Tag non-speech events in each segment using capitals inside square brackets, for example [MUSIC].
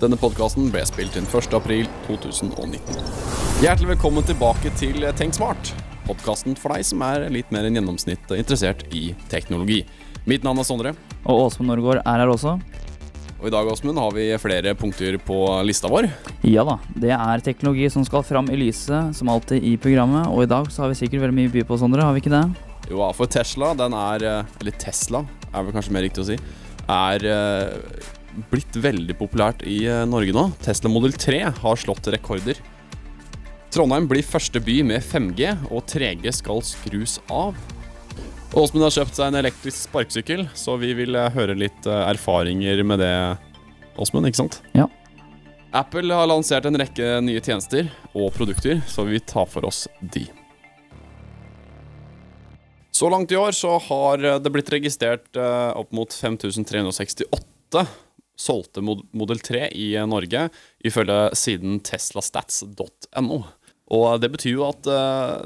Denne podkasten ble spilt inn 1.4.2019. Hjertelig velkommen tilbake til Tenk smart. Podkasten for deg som er litt mer enn gjennomsnitt interessert i teknologi. Mitt navn er Sondre. Og Åsmund Norgård er her også. Og i dag Åsmund, har vi flere punkter på lista vår. Ja da. Det er teknologi som skal fram i lyset, som alltid i programmet. Og i dag så har vi sikkert veldig mye by på, Sondre. Har vi ikke det? Jo, for Tesla, den er Eller Tesla, er vel kanskje mer riktig å si. Er blitt veldig populært i Norge nå. Tesla Model 3 har slått rekorder. Trondheim blir første by med 5G, og 3G skal skrus av. Åsmund har kjøpt seg en elektrisk sparkesykkel, så vi vil eh, høre litt eh, erfaringer med det, Åsmund, ikke sant? Ja. Apple har lansert en rekke nye tjenester og produkter, så vi tar for oss de. Så langt i år så har det blitt registrert eh, opp mot 5368 solgte Model 3 i Norge, ifølge siden teslastats.no. Og det betyr jo at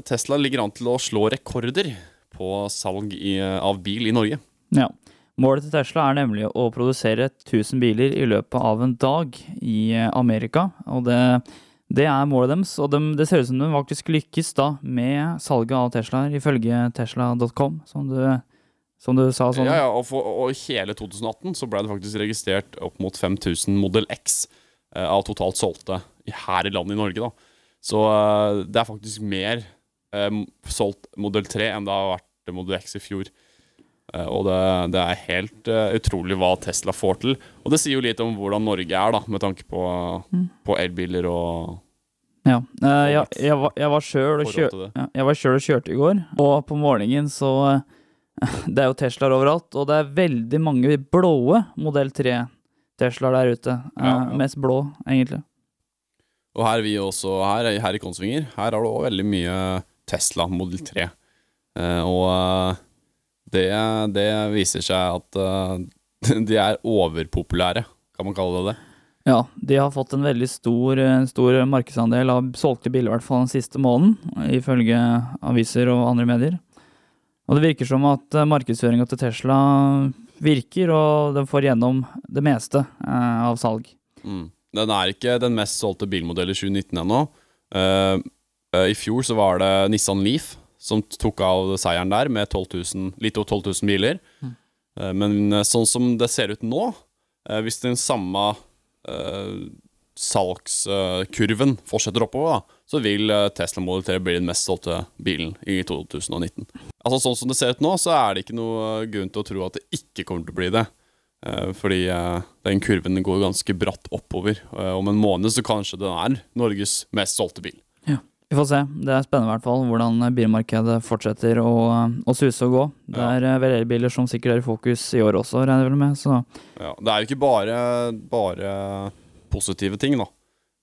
Tesla ligger an til å slå rekorder på salg i, av bil i Norge. Ja. Målet til Tesla er nemlig å produsere 1000 biler i løpet av en dag i Amerika. Og det, det er målet deres, og de, det ser ut som de faktisk lykkes da med salget av Teslaer, ifølge tesla.com, som du, som du sa. Sånn. Ja, ja og, for, og hele 2018 så ble det faktisk registrert opp mot 5000 Model X eh, av totalt solgte her i landet i Norge. da. Så eh, det er faktisk mer eh, solgt Model 3 enn det har vært Model X i fjor. Eh, og det, det, er helt uh, utrolig hva Tesla får til. Og det sier jo litt om hvordan Norge er, da, med tanke på, mm. på elbiler og ja. Uh, jeg, jeg, var, jeg var sjøl og, kjør, ja, og, kjørte i går, og på morgenen så [LAUGHS] Det er jo Teslaer overalt, og det er veldig mange blåe modell 3-Teslaer der ute. Ja, ja. Mest blå, egentlig. Og her, er vi også, her, her i Konsvinger, her har du òg veldig mye Tesla Model 3. Eh, og eh, det, det, viser seg at eh, [LAUGHS] de er overpopulære, kan man kalle det det. Ja, de har fått en veldig stor, stor markedsandel av solgte biler, i hvert fall den siste måneden, ifølge aviser og andre medier. Og det virker som at markedsføringa til Tesla virker, og den får gjennom det meste av salg. Mm. Den er ikke den mest solgte bilmodellen i 2019 ennå. Uh, uh, I fjor så var det Nissan Leaf som tok av seieren der, med 12 000, litt over 12 000 biler. Mm. Men eh, sånn som det ser ut nå, hvis den samme uh, salgskurven fortsetter oppover, da, så vil Tesla Model 3 bli den mest solgte bilen i 2019. Altså Sånn som det ser ut nå, så er det ikke noe grunn til å tro at det ikke kommer til å bli det. Fordi den kurven går ganske bratt oppover. Om en måned så kanskje den er Norges mest solgte bil. Ja, Vi får se. Det er spennende i hvert fall hvordan bilmarkedet fortsetter å, å suse og gå. Det er ja. vel elbiler som sikkert er i fokus i år også, regner jeg vel med. Så. Ja, det er jo ikke bare, bare positive ting, da.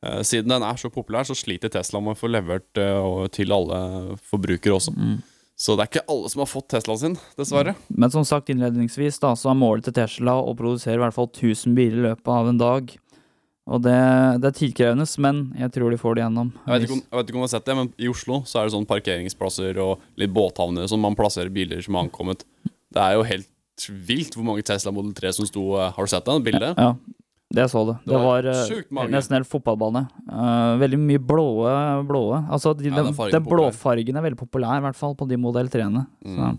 Eh, siden den er så populær, så sliter Tesla med å få levert uh, til alle forbrukere også. Mm. Så det er ikke alle som har fått Teslaen sin, dessverre. Mm. Men som sagt innledningsvis, da, så er målet til Tesla å produsere i hvert fall 1000 biler i løpet av en dag. Og det, det, er tidkrevende, men jeg tror de får det gjennom. Jeg vet, ikke om, jeg vet ikke om du har sett det, men i Oslo så er det sånn parkeringsplasser og litt båthavner som man plasserer biler som har ankommet. Det er jo helt vilt hvor mange Tesla Model 3 som sto eh, Har du sett det bildet? Ja, ja, det jeg så det. Det, det var, var uh, nesten helt fotballbane. Uh, veldig mye blåe. blåe. Altså, de, ja, den, den blåfargen er veldig populær, i hvert fall på de Modell 3-ene. Mm.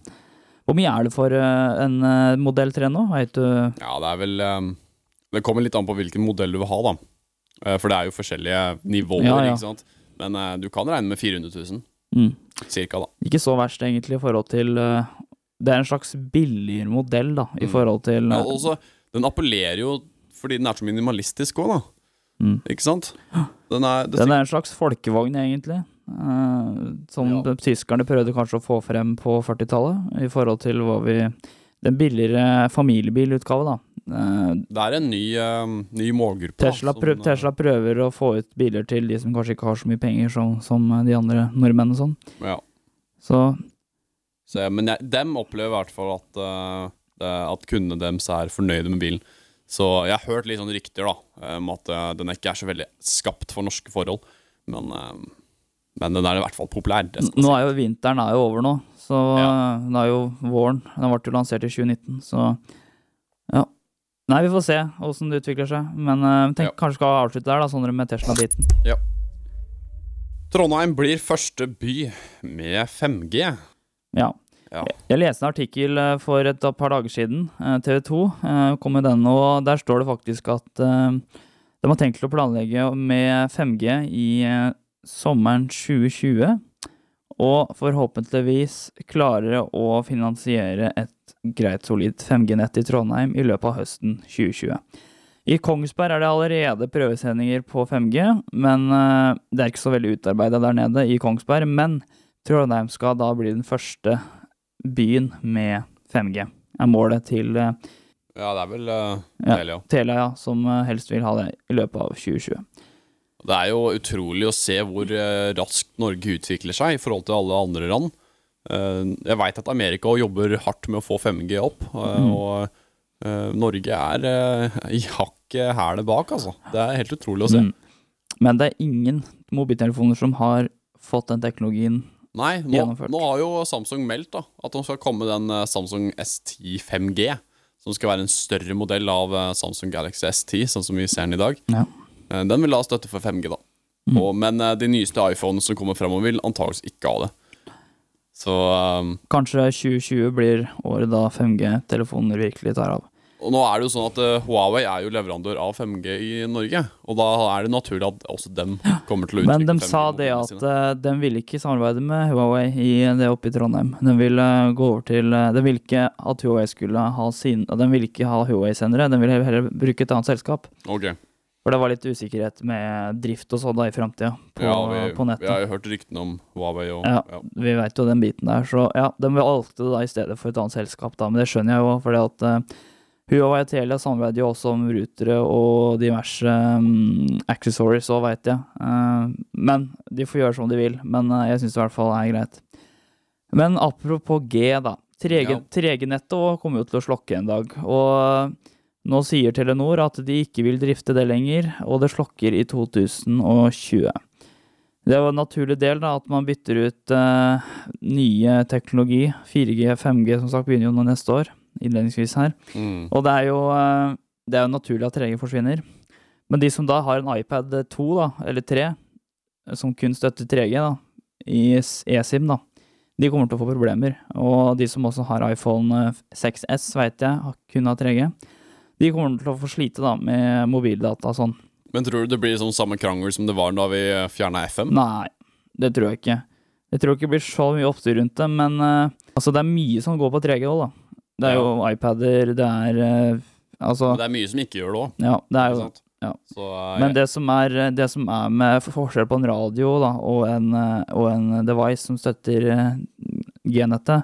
Hvor mye er det for uh, en Modell 3 nå? Vet du? Ja, det er vel um det kommer litt an på hvilken modell du vil ha, da. Uh, for det er jo forskjellige nivåer, ja, ja. ikke sant. Men du kan regne med 400 000. Mm. Cirka, da. Ikke så verst, egentlig, i forhold til Det er en slags billigere modell, da, i mm. forhold til ja, også, Den appellerer jo fordi den er så minimalistisk òg, da. Mm. Ikke sant? Den er, den er en slags folkevogn, egentlig. som ja. tyskerne prøvde kanskje å få frem på 40-tallet, i forhold til hva vi Den billigere familiebilutgave, da. Uh, det er en ny, uh, ny målgruppe. Tesla, prøv, som, Tesla, prøver å få ut biler til de som kanskje ikke har så mye penger som, som de andre nordmennene sånn. Ja. Så. Så Men jeg, dem opplever i hvert fall at, uh, at kundene deres er fornøyde med bilen. Så jeg har hørt litt sånne rykter da om at uh, den ikke er så veldig skapt for norske forhold. Men, men den er i hvert fall populær. Nå er jo vinteren er jo over nå, så ja. det er jo våren. Den ble jo lansert i 2019, så ja. Nei, vi får se åssen det utvikler seg. Men uh, tenk Ja. kanskje skal avslutte der, da, sånn med Tesla-biten. Trondheim blir første by med 5G. Ja. Ja. Jeg leste en artikkel eh, for et par dager siden. eh, TV 2 eh, kom med den, og der står det faktisk at de har tenkt å planlegge med 5G i sommeren 2020. Og forhåpentligvis klarer å finansiere et greit solid 5G-nett i Trondheim i løpet av høsten 2020. I Kongsberg er det allerede prøvesendinger på 5G, men det er ikke så veldig utarbeida der nede i Kongsberg. Men Trondheim skal da bli den første byen med 5G, er målet til eh, Ja, det er vel uh, Ja. Telia. Telia, ja, som eh, helst vil ha det i løpet av 2020. Det er jo utrolig å se hvor raskt Norge utvikler seg i forhold til alle andre land. Jeg veit at Amerika jobber hardt med å få 5G opp, og Mm. og eh, Norge er [LAUGHS] i hakket hælet bak, altså. Det er helt utrolig å se. Mm. Men det er ingen mobiltelefoner som har fått den teknologien. Nei, nå, nå har jo Samsung meldt da at de skal komme den eh, Samsung S10 5G, som skal være en større modell av eh, Samsung Galaxy S10, sånn som vi ser den i dag. Ja. Eh, Den vil ha støtte for 5G, da. Mm. Og, men de nyeste iPhonene som kommer fremover, vil antakeligvis ikke ha det. Så um, Kanskje 2020 blir året da 5G-telefoner virkelig tar av. Og nå er det jo sånn at eh, Huawei er jo leverandør av 5G i Norge. Og da er det naturlig at også dem kommer til å utvikle Men de 5G sa det at sine. uh, de ville ikke samarbeide med Huawei i det oppe i Trondheim. De ville gå over til De ville ikke at Huawei skulle ha sin De ville ikke ha Huawei-sendere, de ville heller bruke et annet selskap. Okay. For det var litt usikkerhet med drift og sånn da i framtida på, ja, vi, på nettet. vi har jo hørt ryktene om Huawei og Ja. ja. Vi veit jo den biten der, så ja, de valgte det da i stedet for et annet selskap, da. Men det skjønner jeg jo, fordi at Huawei og Telia samarbeider jo også om rutere og diverse um, accessories òg, veit jeg. Uh, men de får gjøre som de vil. Men uh, jeg syns det i hvert fall er greit. Men apropos G, da. 3G Ja. 3G-nettet også kommer jo til å slokke en dag. Og uh, nå sier Telenor at de ikke vil drifte det lenger, og det slokker i 2020. Det er jo en naturlig del da, at man bytter ut uh, nye teknologi. 4G, 5G som sagt begynner jo nå neste år, innledningsvis her. Mm. Og det er jo, eh, det er jo naturlig at 3G forsvinner. Men de som da har en iPad 2, da, eller 3, som kun støtter 3G da, i eSIM, da, de kommer til å få problemer. Og de som også har iPhone eh, 6S, veit jeg, har kun har 3G. De kommer til å få slite da med mobildata og sånn. Men tror du det blir sånn samme krangel som det var da vi fjerna FM? Nei, det tror jeg ikke. Jeg tror ikke det blir så mye oppstyr rundt det, men uh, altså, det er mye som går på 3G òg, da. Det er jo iPader, det er eh, Altså, det er mye som ikke gjør det òg. ja, det er jo ja. Så, eh, Men det som er, det som er med forskjell på en radio da, og en, eh, og en device som støtter eh, G-nettet,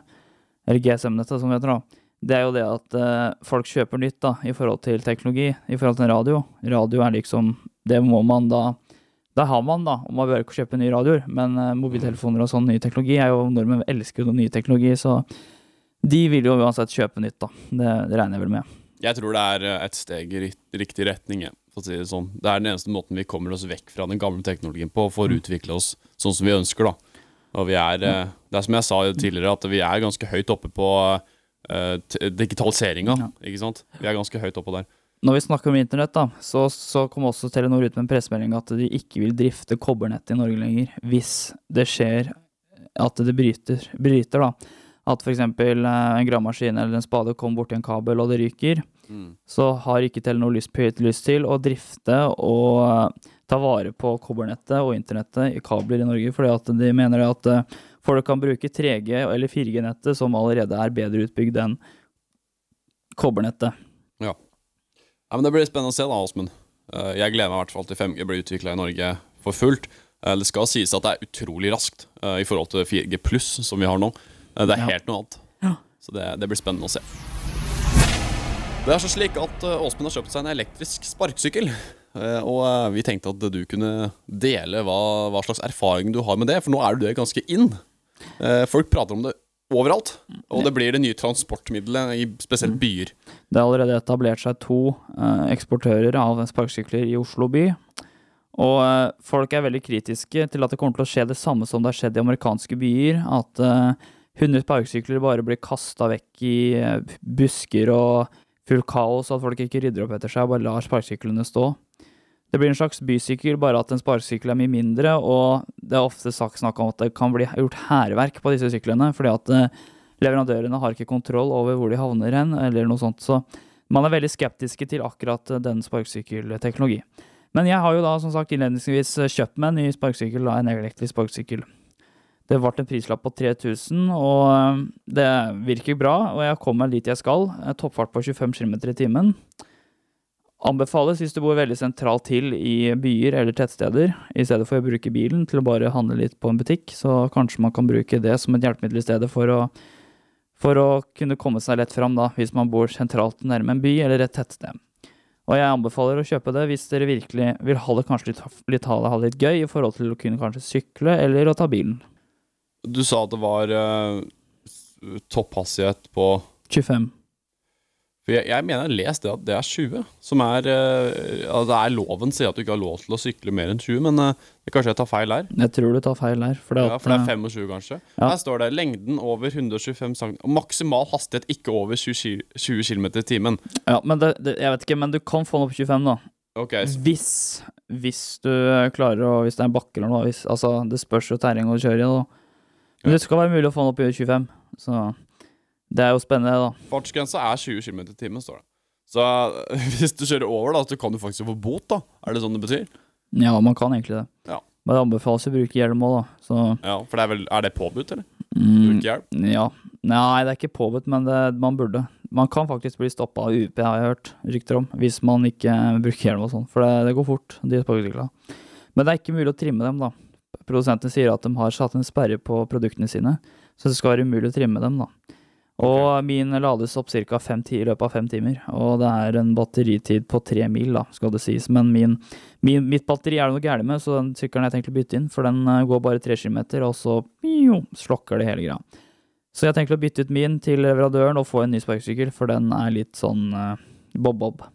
eller GSM-nettet som det heter da, det er jo det at uh, folk kjøper nytt da, i forhold til teknologi, i forhold til en radio. Radio er liksom, det må man da, det har man da, og man bør ikke kjøpe nye radioer, men eh, mobiltelefoner og sånn ny teknologi er jo, nordmenn elsker jo ny teknologi, så de vil jo uansett kjøpe nytt da, det, det regner jeg vel med. Jeg tror det er eh, et steg i riktig retning. For å si det sånn. Det er den eneste måten vi kommer oss vekk fra den gamle teknologien på for å Mm. utvikle oss sånn som vi ønsker. da. Og vi er, eh, Det er som jeg sa tidligere, at vi er ganske høyt oppe på uh, digitaliseringa. Ja. Ikke sant? Vi er ganske høyt oppe der. Når vi snakker om internett, da, så, så kom også Telenor ut med en pressemelding at de ikke vil drifte kobbernettet i Norge lenger hvis det skjer at det bryter. bryter da. At f.eks. en gravemaskin eller en spade kommer borti en kabel og det ryker, Mm. så har ikke Telenor lyst, lyst til å drifte og eh, ta vare på kobbernettet og internettet i kabler i Norge, fordi de mener at eh, folk kan bruke 3G eller 4G-nettet, som allerede er bedre utbygd enn kobbernettet. Ja, men Det blir spennende å se, da, Åsmund. Eh, jeg gleder meg i hvert fall til 5G blir utvikla i Norge for fullt. Eh, det skal sies at det er utrolig raskt eh, i forhold til 4G pluss, som vi har nå. Det er helt noe annet. Ja. Så det, det blir spennende å se. Det er så slik at eh, Åsmund har kjøpt seg en elektrisk sparkesykkel. Eh, og eh, vi tenkte at du kunne dele hva, hva slags erfaring du har med det, for nå er du det ganske. Eh, folk prater om det overalt, og det blir det nye transportmiddelet i spesielt byer. Det har allerede etablert seg to eksportører av sparkesykler i Oslo by. Og folk er veldig kritiske til at det kommer til å skje det samme som det har skjedd i amerikanske byer. At 100 sparkesykler bare blir kasta vekk i eh, busker og fullt kaos, at folk ikke rydder opp etter seg og bare lar sparkesyklene stå. Det blir en slags bysykkel, bare at en sparkesykkel er mye mindre, og det er ofte snakk om at det kan bli gjort hærverk på disse syklene, fordi at eh, leverandørene har ikke kontroll over hvor de havner hen, eller noe sånt. Så man er veldig skeptiske til akkurat eh, den sparkesykkelteknologi. Men jeg har jo da som sagt innledningsvis kjøpt meg en ny sparkesykkel, en elektrisk sparkesykkel. Det ble en prislapp på 3000, og eh, det virker bra, og jeg kommer dit jeg skal. Eh, Toppfart på 25 km i timen. Anbefales hvis du bor veldig sentralt til i byer eller tettsteder, i stedet for å bruke bilen til å bare handle litt på en butikk, så kanskje man kan bruke det som et hjelpemiddel i stedet for å, for å kunne komme seg lett fram, da, hvis man bor sentralt nærme en by eller et tettsted. Og jeg anbefaler å kjøpe det hvis dere virkelig vil ha det litt, litt, ha det ha litt gøy i forhold til å kunne kanskje sykle eller å ta bilen. Du sa at det var uh, topphastighet på 25. For jeg, jeg mener jeg har lest det at det er 20, som er uh, Det er loven sier at du ikke har lov til å sykle mer enn 20, men uh, det kanskje jeg tar feil der. Jeg tror du tar feil der. For det, Ja, for det er eh, 25, kanskje. Ja. Her står det lengden over 125 cm. Maksimal hastighet ikke over 20, 20 km i timen. ja, men det, det, jeg vet ikke, men du kan få den opp 25, da. Ok, Hvis, hvis du klarer å Hvis det er en bakke eller noe. Hvis, altså, det spørs jo terrenget å kjøre i. da. Men det skal være mulig å få den opp i 25. Så det er jo spennende, da. fartsgrensa er 20 km i timen, står det. Så [LAUGHS] hvis du kjører over, da, så kan du faktisk få bot, da. Er det sånn det betyr? Ja, man kan egentlig det. Ja. Men det anbefales å bruke hjelm òg, da. Så Ja, For det er vel Er det påbudt, eller? mm, Bruke hjelm? Ja. Nei, det er ikke påbudt, men det, man burde. Man kan faktisk bli stoppa av UP, har jeg hørt rykter om, hvis man ikke bruker hjelm og sånn. For det, det går fort, de sparkesyklene. Men det er ikke mulig å trimme dem, da. Produsentene sier at de har satt en sperre på produktene sine, så det skal være umulig å trimme dem, da. Og min lades opp ca. i løpet av fem timer, og det er en batteritid på tre mil, da, skal det sies. Men min, min, mitt batteri er det noe gærent med, så den sykkelen har jeg tenkt å bytte inn, for den eh, går bare tre kilometer, og så jo, slokker det hele greia. Så jeg har tenkt å bytte ut min til leverandøren og få en ny sparkesykkel, for den er litt sånn eh, bob-bob.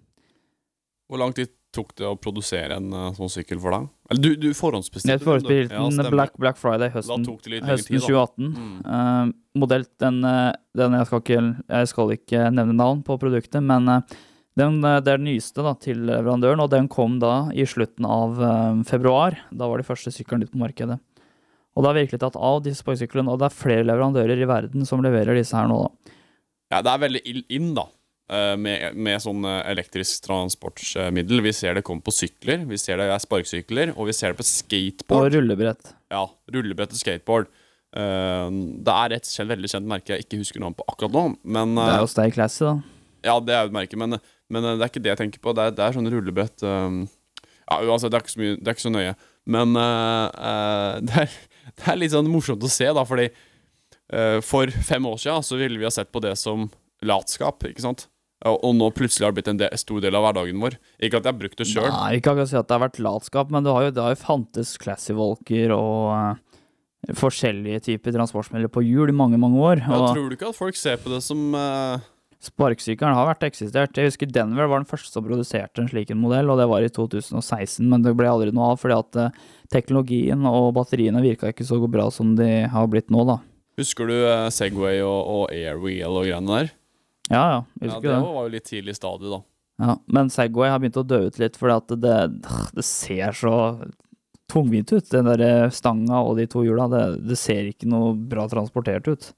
Hvor lang tid tok det å produsere en uh, sånn sykkel for deg? Eller du, du Jeg forhåndsbestilte forespiller Ja, den. Black, Black Friday Da høsten, tok det litt høsten tid, da. 2018. Mm. Uh, modell, den, eh, den jeg, skal ikke, jeg skal ikke nevne navn på produktet, men den, det er den nyeste da, til leverandøren, og den kom da i slutten av februar. Da var de første syklene ute på markedet. Og det har virkelig tatt av, disse sparkesyklene, og det er flere leverandører i verden som leverer disse her nå. da. Ja, det er veldig ill- inn, da. Eh, Med, med sånn eh, elektrisk transportmiddel. Vi ser det komme på sykler, vi ser det er sparkesykler, og vi ser det på skateboard. Og rullebrett. Ja, rullebrett og skateboard. Eh, det er et veldig kjent merke jeg ikke husker navnet på akkurat nå. Men, Det er jo Stay Classy, da. Ja, det er jo et merke, men, men det er ikke det jeg tenker på. Det er, det er sånn rullebrett Ja, uansett, det er ikke så, mye, det er ikke så nøye. Men uh, [LAUGHS] det, er, det er litt sånn morsomt å se, da, fordi uh, for fem år siden så ville vi ha sett på det som latskap, ikke sant? Og, og nå plutselig har det blitt en, del, en stor del av hverdagen vår. Ikke at jeg har brukt det sjøl. Ikke akkurat si at det har vært latskap, men det har jo, det har jo fantes classy-volker og uh, forskjellige typer transportmidler på hjul i mange, mange år. Ja, tror du ikke at folk ser på det som uh... sparkesykkelen har vært eksistert. Jeg husker Denver var den første som produserte en slik modell, og det var i 2016, men det ble aldri noe av fordi at uh, teknologien og batteriene virka ikke så bra som de har blitt nå, da. Husker du eh, Segway og, og Airwheel og greiene der? Ja, ja, Ja, det det. var jo litt tidlig stadie, da. Ja, men Segway har begynt å dø ut litt, fordi at det, det ser så tungvint ut. Den der eh, stanga og de to hjula, det, det ser ikke noe bra transportert ut.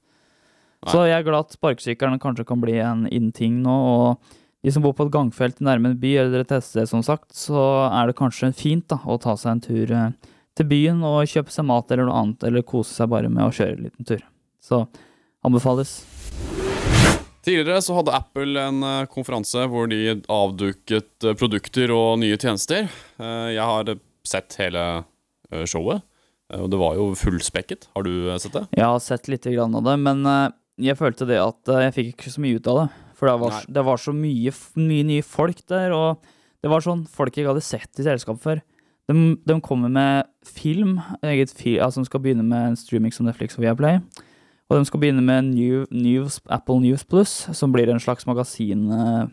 Nei. Så jeg er glad at sparkesykkelen kanskje kan bli en in-ting nå. og de som bor på et gangfelt nærme en by eller et tettsted, som sagt, så er det kanskje fint da, å ta seg en tur eh, til byen og kjøpe seg mat eller noe annet, eller kose seg bare med å kjøre en liten tur. Så anbefales. Tidligere så hadde Apple en eh, konferanse hvor de avduket eh, produkter og nye tjenester. Eh, jeg har sett hele showet, og det var jo fullspekket. Har du sett det? Jeg har sett litt av det, men jeg følte det at jeg fikk ikke så mye ut av det. For det var, det var så mye, mye nye folk der, og det var sånn folk jeg ikke hadde sett i selskap før. De, de kommer med film, eget fi, altså de skal begynne med en streaming som Netflix og Viaplay. Og de skal begynne med New, News, Apple News Plus, som blir en slags magasin, eh,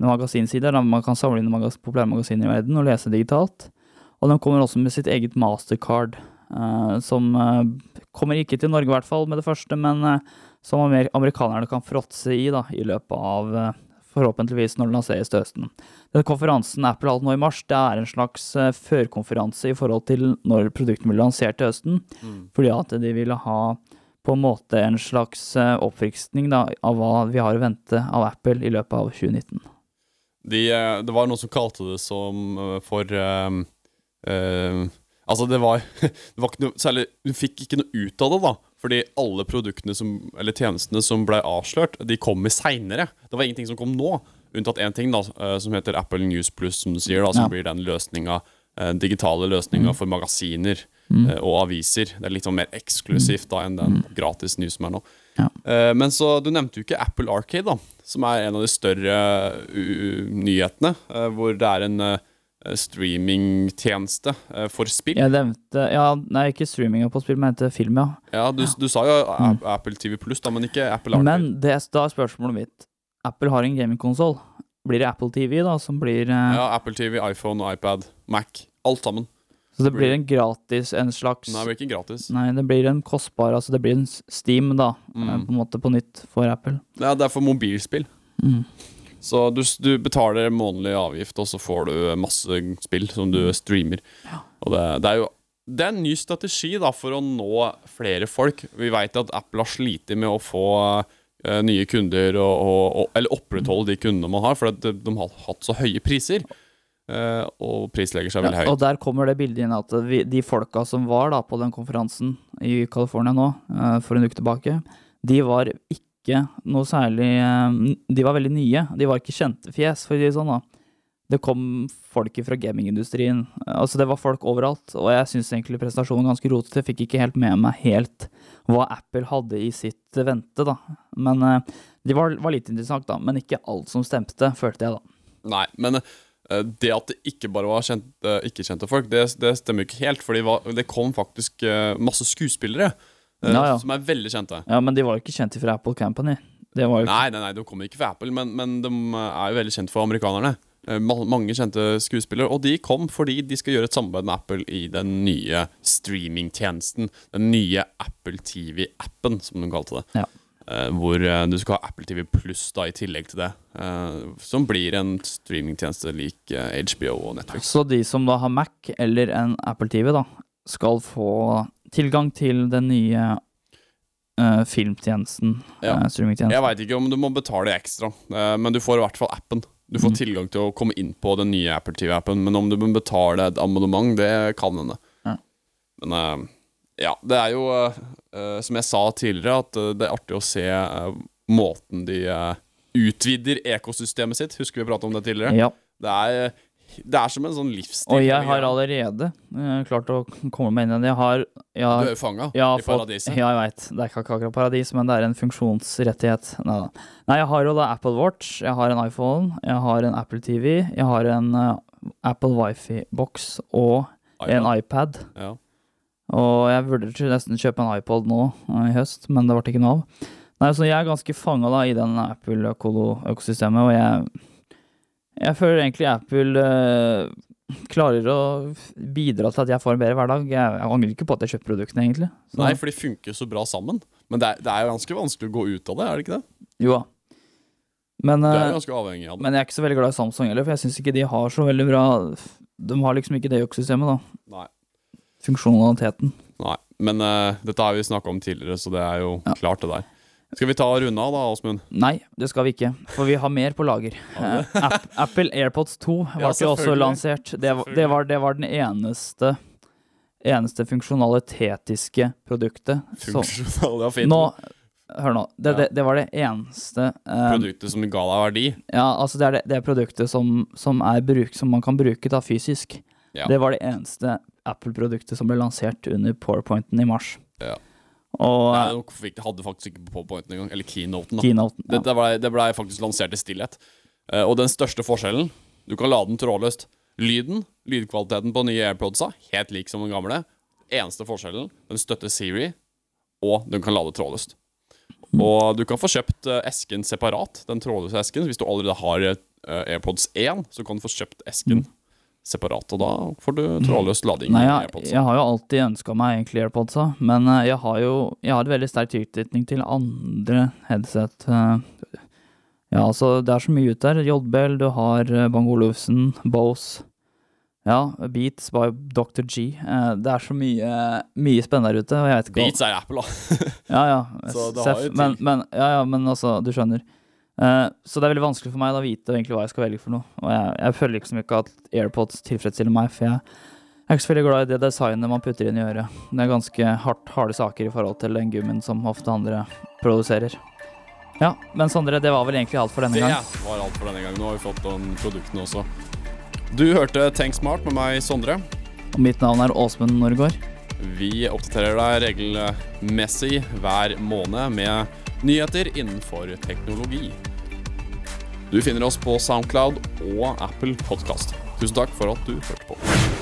magasinside der man kan samle inn magas populære magasiner i verden og lese digitalt. Og de kommer også med sitt eget mastercard, eh, som eh, kommer ikke til Norge i hvert fall med det første, men eh, som amer amerikanerne kan fråtse i da, i løpet av forhåpentligvis når den lanseres til høsten. Den konferansen Apple har hatt nå i mars, det er en slags førkonferanse i forhold til når produktene blir lansert til høsten, Mm. fordi at de ville ha på en måte en slags eh, oppfriskning da, av hva vi har å vente av Apple i løpet av 2019. De, eh, det var noen som kalte det som eh, for um, um, Altså, det var, [LAUGHS] det var ikke noe særlig Du fikk ikke noe ut av det, da. Fordi alle produktene som, eller tjenestene som ble avslørt, de kommer seinere. Det var ingenting som kom nå, unntatt én ting, da, som heter Apple News Plus, som du sier, da, som Ja. blir den løsninga, digitale løsninga for magasiner Mm. eh, og aviser. Det er litt sånn mer eksklusivt da enn den gratis nye som er nå. Ja. Eh, Men så, du nevnte jo ikke Apple Arcade, da, som er en av de større nyhetene. eh, hvor det er en streamingtjeneste for spill. Jeg nevnte Ja, nei, ikke streaming på spill, men jeg mente film, ja. Ja, du, du sa jo mm. Apple TV Pluss, da, men ikke Apple Arcade. Men det, da er spørsmålet mitt Apple har en gamingkonsoll. Blir det Apple TV da som blir eh, ja, Apple TV, iPhone, iPad, Mac. Alt sammen. Så det blir en gratis, en slags Nei, det blir ikke gratis. Nei, det blir en kostbar Altså det blir en Steam, da, eh, Mm. på en måte på nytt for Apple. Ja, det er for mobilspill. Mm. Så du, du betaler månedlig avgift, og så får du masse spill som du streamer. Og det, det er jo det er en ny strategi da for å nå flere folk. Vi veit at Apple har slitt med å få eh, nye kunder, og, og, og, eller opprettholde de kundene man har, for at de, de har hatt så høye priser. Eh, og prislegger seg veldig Ja, høyt. og der kommer det bildet inn at vi, de folka som var da på den konferansen i California nå, eh, for en uke tilbake, de var ikke noe særlig eh, De var veldig nye. De var ikke kjente fjes, for å si det sånn. da. Det kom folk fra gamingindustrien. Altså Det var folk overalt. Og jeg syns egentlig presentasjonen var ganske rotete. Fikk ikke helt med meg helt hva Apple hadde i sitt vente, da. Men det var, var litt interessant, da. Men ikke alt som stemte, følte jeg, da. Nei, men det at det ikke bare var kjente, ikke-kjente folk, det, det stemmer ikke helt. For det kom faktisk eh, masse skuespillere eh, Ja, ja. som er veldig kjente. Ja, Men de var jo ikke kjente fra Apple Company. Det jo Nei, nei, nei, de kommer ikke fra Apple, men, men de er jo veldig kjent for amerikanerne. Eh, Mange kjente skuespillere, og de kom fordi de skal gjøre et samarbeid med Apple i den nye streamingtjenesten. Den nye Apple TV-appen, som de kalte det. Ja. Eh, hvor eh, du skal ha Apple TV Pluss i tillegg til det. eh, som blir en streamingtjeneste lik HBO og Netflix. Så de som da har Mac eller en Apple TV, da, skal få tilgang til den nye filmtjenesten, Ja. streamingtjenesten. Jeg veit ikke om du må betale ekstra, men du får i hvert fall appen. Du får Mm. tilgang til å komme inn på den nye Apple TV-appen, men om du må betale et abonnement, det kan hende. Ja. Men ja, det er jo, eh, som jeg sa tidligere, at uh, det er artig å se uh, måten de utvider ekosystemet sitt. Husker vi prata om det tidligere? Ja. Det er, det er som en sånn livsstil. Og jeg har allerede klart å komme meg inn i det. Jeg har, jeg Du er jo fanga i fått- paradiset. Ja, jeg veit. Det er ikke akkurat paradis, men det er en funksjonsrettighet. Nei. Nei, jeg har jo da Apple Watch, jeg har en iPhone, jeg har en Apple TV, jeg har en Apple Wifi-boks og en iPad. Ja. Og jeg vurderte nesten kjøpe en iPod nå eh, i høst, men det ble ikke noe av. Nei, så jeg er ganske fanga i den Apple-økosystemet, og jeg Jeg føler egentlig Apple øh, klarer å bidra til at jeg får en bedre hverdag. Jeg, jeg angrer ikke på at jeg kjøpte produktene, egentlig. Så, Nei, for de funker så bra sammen. Men det er, det er jo ganske vanskelig å gå ut av det, er det ikke det? Jo da. Men, Du er eh, ganske avhengig av det. men jeg er ikke så veldig glad i Samsung heller, for jeg syns ikke de har så veldig bra De har liksom ikke det økosystemet, da. Nei. Funksjonaliteten. Nei, men uh, dette har vi snakka om tidligere, så det er jo Ja. klart det der. Skal vi ta og runde av da, Åsmund? Nei, det skal vi ikke, for vi har mer på lager. [LAUGHS] App, Apple AirPods 2 ble Ja, jo også lansert. Det, var- det, var, det var den eneste eneste funksjonalitetiske produktet. Funksjonal, det var fint. nå, hør nå. Det, Ja. det, det var det eneste eh, Produktet som ga deg verdi. Ja, altså det er det, det er produktet som, som, er bruk, som man kan bruke da fysisk. Ja. Det var det eneste Apple-produktet som ble lansert under powerpointen i mars. Ja. Og Nei, de hadde faktisk ikke på pointen engang. Eller keynoten. da. keynoten. Ja. Ble, det ble faktisk lansert i stillhet. Eh, og den største forskjellen Du kan lade den trådløst. Lyden, lydkvaliteten på nye AirPodsa, helt lik som den gamle. Eneste forskjellen, den støtter Siri, og den kan lade trådløst. Og du kan få kjøpt eh, esken separat, den trådløse esken. Hvis du allerede har eh, AirPods 1, så kan du få kjøpt esken separat. Og da får du trådløs lading. Nei, jeg, jeg har jo alltid ønska meg egentlig AirPods, men eh, jeg har jo jeg har veldig sterk tilknytning til andre headset. eh, Ja, altså, det er så mye ut der. JBL, du har eh, Bang Olufsen, Bose. Ja, Beats by Dr. G. Eh, det er så mye, mye spennende der ute, og jeg vet ikke Beats er Apple, da. Ja, ja. [LAUGHS] Til- men, men, ja, ja, men altså, du skjønner. Eh, så det er veldig vanskelig for meg å vite egentlig hva jeg skal velge for noe. Og jeg, jeg føler ikke at AirPods tilfredsstiller meg, for jeg er ikke så veldig glad i det designet man putter inn i øret. Det er ganske hardt, harde saker i forhold til den gummien som ofte andre produserer. Ja, men Sondre, det var vel egentlig alt for denne gang. Det var alt for denne gang. Nå har vi fått om produktene også. Du hørte Tenk Smart med meg, Sondre. Og mitt navn er Åsmund Norgård. Vi oppdaterer deg regelmessig hver måned med nyheter innenfor teknologi. Du finner oss på Soundcloud og Apple Podkast. Tusen takk for at du hørte på.